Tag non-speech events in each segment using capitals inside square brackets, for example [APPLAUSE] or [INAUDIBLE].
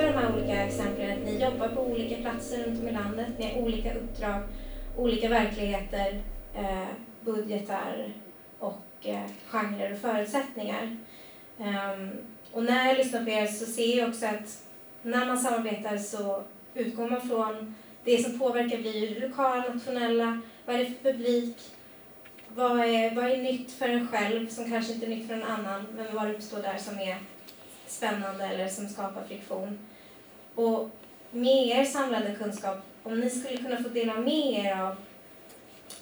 ofta de här olika exemplen att ni jobbar på olika platser runt om i landet, ni har olika uppdrag, olika verkligheter, eh, budgetar och eh, genrer och förutsättningar. Um, och när jag lyssnar på er så ser jag också att när man samarbetar så utgår man från det som påverkar blir lokala, nationella, vad är det för publik, vad är, vad är nytt för en själv som kanske inte är nytt för någon annan, men vad uppstår där som är spännande eller som skapar friktion. Och med er samlade kunskap, om ni skulle kunna få dela med er av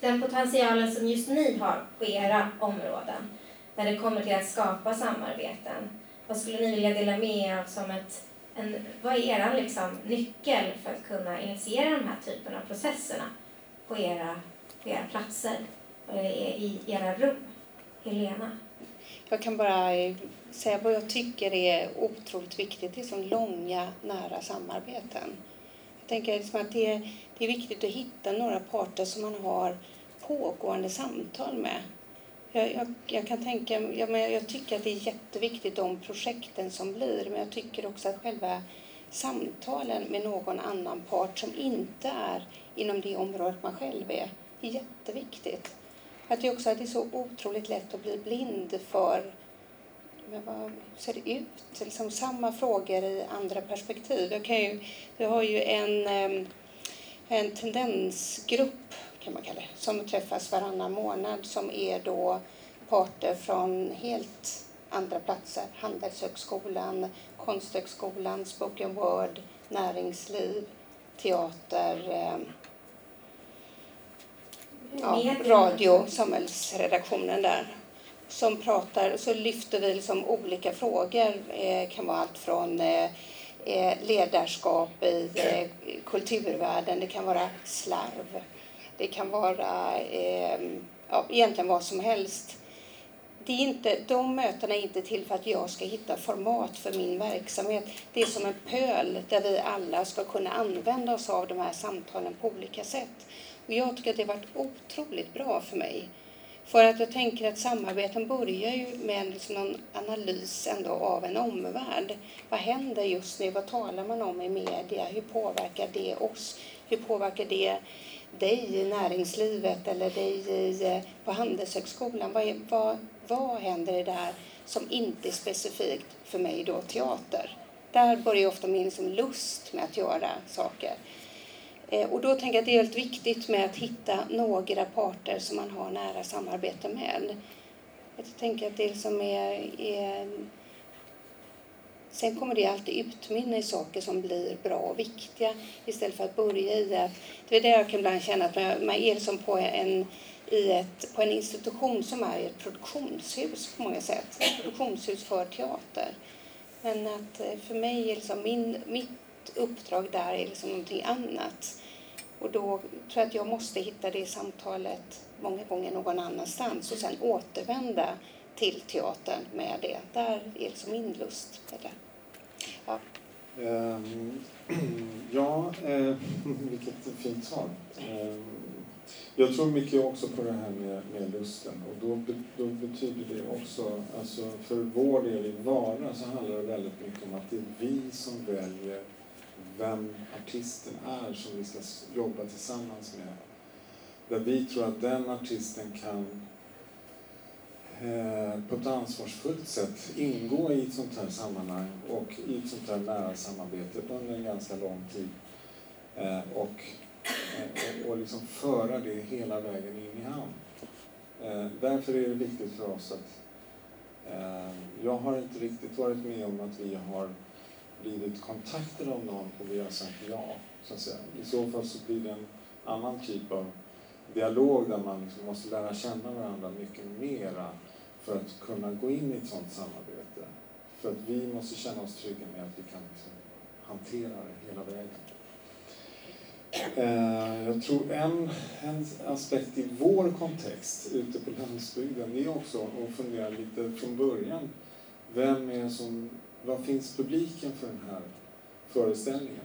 den potentialen som just ni har på era områden, när det kommer till att skapa samarbeten, vad skulle ni vilja dela med er av som ett en, vad är er liksom, nyckel för att kunna initiera de här typen av processerna på era, på era platser, i era rum? Helena? Jag kan bara eh, säga vad jag tycker är otroligt viktigt. Det är så långa, nära samarbeten. Jag tänker liksom att det är, det är viktigt att hitta några parter som man har pågående samtal med. Jag, jag, jag kan tänka, jag, men jag tycker att det är jätteviktigt de projekten som blir, men jag tycker också att själva samtalen med någon annan part som inte är inom det området man själv är, är jätteviktigt. Att det också att det är så otroligt lätt att bli blind för men vad ser det ut? Liksom samma frågor i andra perspektiv. Jag, kan ju, jag har ju en, en tendensgrupp kan man kalla det, som träffas varannan månad som är då parter från helt andra platser. Handelshögskolan, Konsthögskolan, spoken word, näringsliv, teater, eh, ja, radio, samhällsredaktionen där. Som pratar, så lyfter vi liksom olika frågor. Det eh, kan vara allt från eh, eh ledarskap i eh, kulturvärlden, det kan vara slarv det kan vara ehm, ja, egentligen vad som helst. Det är inte, de mötena är inte till för att jag ska hitta format för min verksamhet. Det är som en pöl där vi alla ska kunna använda oss av de här samtalen på olika sätt. Och jag tycker att det har varit otroligt bra för mig. För att jag tänker att samarbeten börjar ju med liksom någon analys ändå av en omvärld. Vad händer just nu? Vad talar man om i media? Hur påverkar det oss? Hur påverkar det dig i näringslivet eller dig i, eh, på Handelshögskolan? Vad, är, vad, vad händer i det här som inte är specifikt för mig då teater? Där börjar ofta min liksom lust med att göra saker. Eh, och då tänker jag att det är väldigt viktigt med att hitta några parter som man har nära samarbete med. Jag tänker att det som är, är Sen kommer det alltid utmynna i saker som blir bra och viktiga istället för att börja i att... Det är det jag kan ibland känna att man är som på en, i ett, på en institution som är ett produktionshus på många sätt. Ett produktionshus för teater. Men att eh, för mig är liksom min, mitt uppdrag där är liksom någonting annat. Och då tror jag att jag måste hitta det samtalet många gånger någon annanstans och sen återvända till teatern med det. Där är liksom min lust Eller? Ja, um, [CLEARS THROAT] ja eh, [LAUGHS] vilket fint svar. Um, jag tror mycket också på det här med, med lusten och då, då betyder det också, alltså för vår del i Vara så handlar det väldigt mycket om att det är vi som väljer vem artisten är som vi ska jobba tillsammans med. Där vi tror att den artisten kan Eh, på ett ansvarsfullt sätt ingå i ett sånt här sammanhang och i ett sånt här nära samarbete under en ganska lång tid. Eh, och, eh, och, och liksom föra det hela vägen in i hamn. Eh, därför är det viktigt för oss att eh, jag har inte riktigt varit med om att vi har blivit kontaktade av någon och vi har sagt ja. Så att säga. I så fall så blir det en annan typ av dialog där man liksom måste lära känna varandra mycket mera för att kunna gå in i ett sådant samarbete. För att vi måste känna oss trygga med att vi kan liksom hantera det hela vägen. Eh, jag tror en, en aspekt i vår kontext ute på landsbygden är också att fundera lite från början. Vem är som, vad finns publiken för den här föreställningen?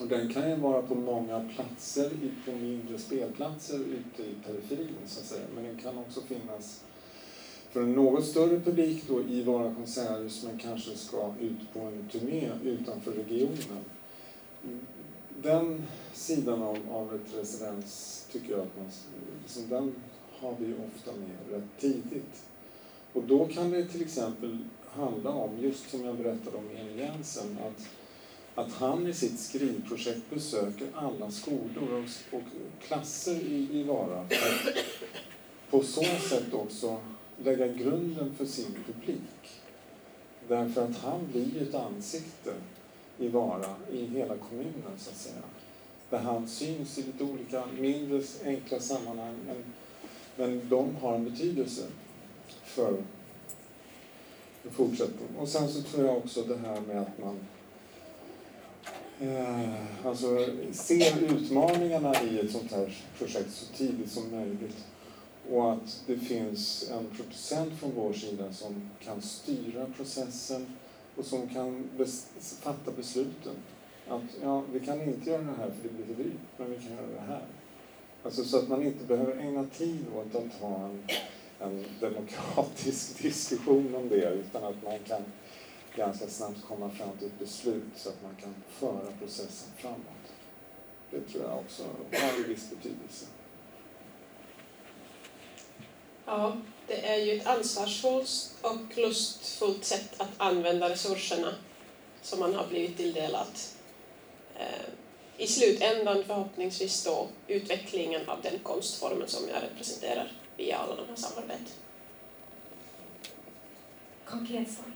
Och den kan ju vara på många platser, på mindre spelplatser ute i periferin så att säga. Men den kan också finnas för en något större publik då i våra konserthus men kanske ska ut på en turné utanför regionen. den sidan av, av ett residens tycker jag att man, liksom den har vi ofta med rätt tidigt. Och då kan det till exempel handla om, just som jag berättade om Emil Jensen, att, att han i sitt skrivprojekt besöker alla skolor och, och klasser i, i Vara för att på så sätt också lägga grunden för sin publik. Därför att han blir ju ett ansikte i Vara, i hela kommunen så att säga. Där han syns i lite olika mindre enkla sammanhang men, men de har en betydelse för fortsättning. Och sen så tror jag också det här med att man eh, alltså ser utmaningarna i ett sånt här projekt så tidigt som möjligt. Och att det finns en producent från vår sida som kan styra processen och som kan bes fatta besluten. Att ja, vi kan inte göra det här för det blir för dyrt, men vi kan göra det här. Alltså så att man inte behöver ägna tid åt att ha en en demokratisk [LAUGHS] diskussion om det utan att man kan ganska snabbt komma fram till ett beslut så att man kan föra processen framåt. Det tror jag också har en viss betydelse. Ja, det är ju ett ansvarsfullt och lustfullt sätt att använda resurserna som man har blivit tilldelat. Eh, I slutändan förhoppningsvis då utvecklingen av den konstformen som jag representerar här samarbeten. Konkret svar.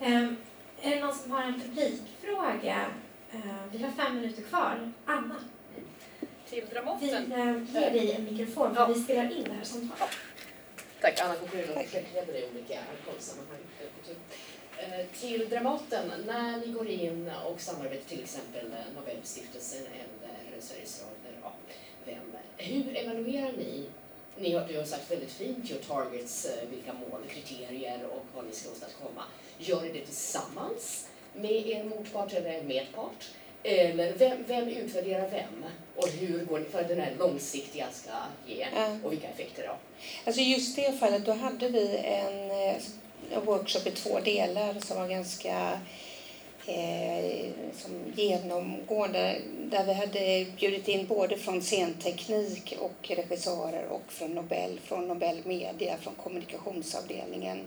um, [LAUGHS] är det någon som har en publikfråga? Uh, vi har fem minuter kvar. Anna? Till Dramaten? Vi uh, ger dig en mikrofon för ja. vi spelar in det här samtalet. Tack, Anna Kokurilo, projektledare i olika konstsammanhang. Till Dramaten, när ni går in och samarbetar till exempel Nobelstiftelsen eller Sveriges Radio, ja, vem, hur evaluerar ni ni har, du har sagt väldigt fint, your targets, eh, vilka mål, kriterier och vad ni ska åstadkomma. Gör ni det tillsammans med er motpart eller medpart? Eller vem, vem utvärderar vem? Och hur går det för att den här långsiktiga ska ge? Och vilka effekter då? Alltså just det fallet, då hade vi en, eh, en workshop i två delar som var ganska eh, som genomgående där vi hade bjudit in både från scenteknik och regissörer och från Nobel, från Nobel Media, från kommunikationsavdelningen.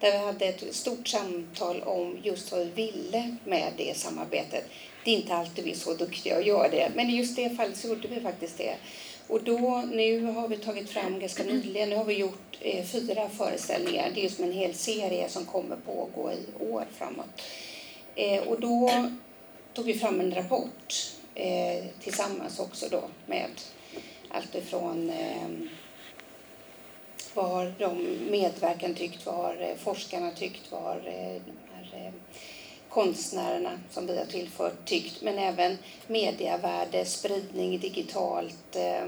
Där vi hade ett stort samtal om just vad vi ville med det samarbetet. Det är inte alltid vi är så duktiga att göra det, men i just det fallet så gjorde vi faktiskt det. Och då, nu har vi tagit fram ganska nyligen, nu har vi gjort eh, fyra föreställningar. Det är som en hel serie som kommer pågå i år framåt. Eh, och då tog vi fram en rapport eh, tillsammans också då med allt ifrån eh, vad har de medverkande tyckt, vad har eh, forskarna tyckt, vad har eh, här, eh, konstnärerna som vi har tillfört tyckt, men även medievärde, spridning digitalt, eh,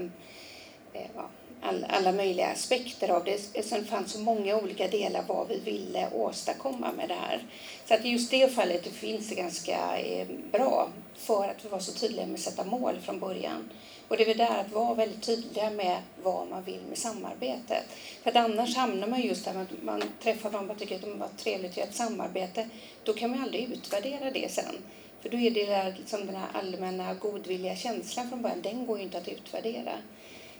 eh, ja, all, alla möjliga aspekter av det. Sen fanns så många olika delar vad vi ville åstadkomma med det här. Så att just det fallet det finns det ganska eh, bra för att vi var så tydliga med att sätta mål från början. Och det är väl där att vara väldigt tydliga med vad man vill med samarbetet. För att annars hamnar man just där att man träffar någon och tycker att det var trevligt att göra ett samarbete. Då kan man aldrig utvärdera det sen. För då är det där, liksom den här allmänna godvilliga känslan från början, den går ju inte att utvärdera.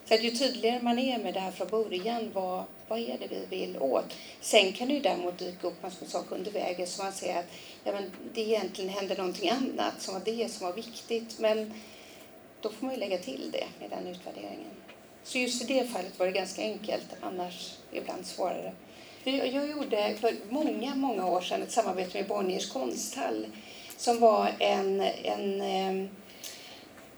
Så att ju tydligare man är med det här från början, vad, vad är det vi vill åt? Sen kan det ju däremot dyka upp massor med saker under vägen som man säger att ja, men det egentligen hände någonting annat som var det som var viktigt. Men då får man ju lägga till det i den utvärderingen. Så just i det fallet var det ganska enkelt, annars ibland svårare. Jag gjorde för många, många år sedan ett samarbete med Bonniers konsthall som var en, en eh,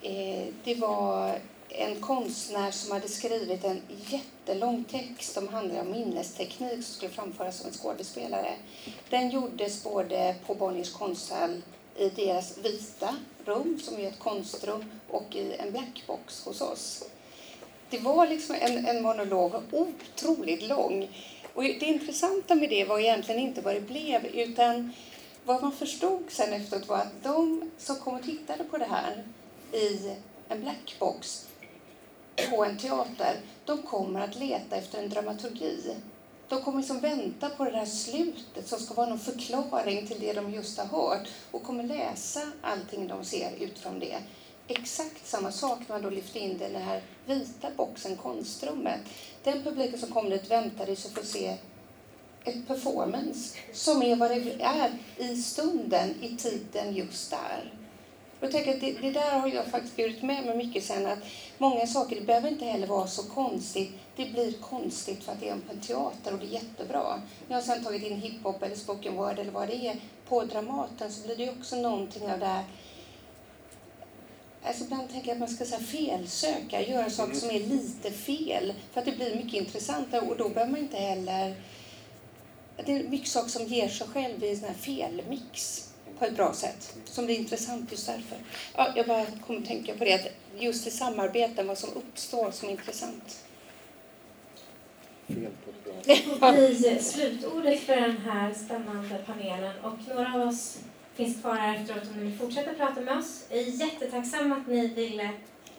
eh det var en konstnär som hade skrivit en jättelång text som handlade om minnesteknik som skulle framföras som en skådespelare. Den gjordes både på Bonniers konsthall i deras vita rum, som är ett konstrum, och i en blackbox hos oss. Det var liksom en, en monolog, otroligt lång. Och det intressanta med det var egentligen inte vad det blev, utan vad man förstod sen efteråt var att de som kom och tittade på det här i en blackbox på en teater, de kommer att leta efter en dramaturgi De kommer liksom vänta på det där slutet som ska vara någon förklaring till det de just har hört och kommer läsa allting de ser utifrån det. Exakt samma sak när man då lyfter in den här vita boxen, konstrummet. Den publiken som kommer dit väntade sig få se ett performance som är vad det är i stunden, i tiden just där. Jag tänker att det, det, där har jag faktiskt burit med mig mycket sen att många saker, det behöver inte heller vara så konstigt. Det blir konstigt för att det är på en teater och det är jättebra. När jag sen tagit in hiphop eller spoken word eller vad det är. På Dramaten så blir det också någonting av det här. Alltså ibland tänker jag att man ska säga felsöka, göra saker som är lite fel för att det blir mycket intressantare. Och då behöver man inte heller... Det är mycket saker som ger sig själv i en sån här felmix på ett bra sätt som blir intressant just därför. Ja, jag bara kommer att tänka på det, att just i samarbeten, vad som uppstår som intressant. Fel på ett bra bli slutordet för den här spännande panelen och några av oss finns kvar här efteråt om ni vill fortsätta prata med oss. Jag är jättetacksam att ni ville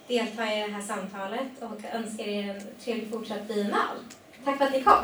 delta i det här samtalet och önskar er en trevlig fortsatt biennal. Tack för att ni kom!